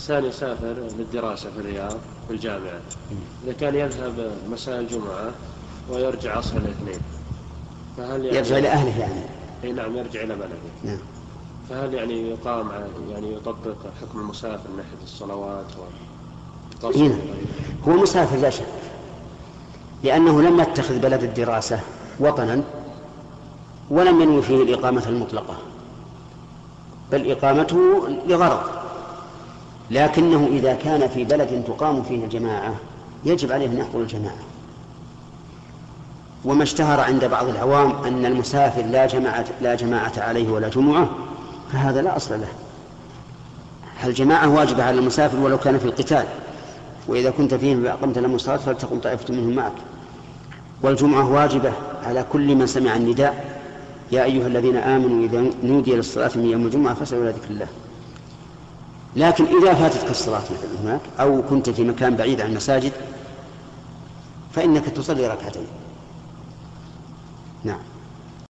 الإنسان يسافر للدراسة في الرياض في الجامعة. إذا كان يذهب مساء الجمعة ويرجع عصر الاثنين. فهل يعني يرجع إلى أهله يعني؟ أي نعم يرجع إلى بلده. نعم. فهل يعني يقام يعني يطبق حكم المسافر من ناحية الصلوات و إيه. هو مسافر لا شك. لأنه لم يتخذ بلد الدراسة وطنا ولم ينوي فيه الإقامة المطلقة. بل إقامته لغرض. لكنه إذا كان في بلد تقام فيه الجماعة يجب عليه أن يحضر الجماعة. وما اشتهر عند بعض العوام أن المسافر لا جماعة لا جماعة عليه ولا جمعة فهذا لا أصل له. الجماعة واجبة على المسافر ولو كان في القتال. وإذا كنت فيهم فأقمت لهم الصلاة فلتقم طائفة منهم معك. والجمعة واجبة على كل من سمع النداء. يا أيها الذين آمنوا إذا نودي للصلاة من يوم الجمعة فاسعوا إلى ذكر الله. لكن إذا فاتتك الصلاة مثلا هناك أو كنت في مكان بعيد عن المساجد فإنك تصلي ركعتين. نعم.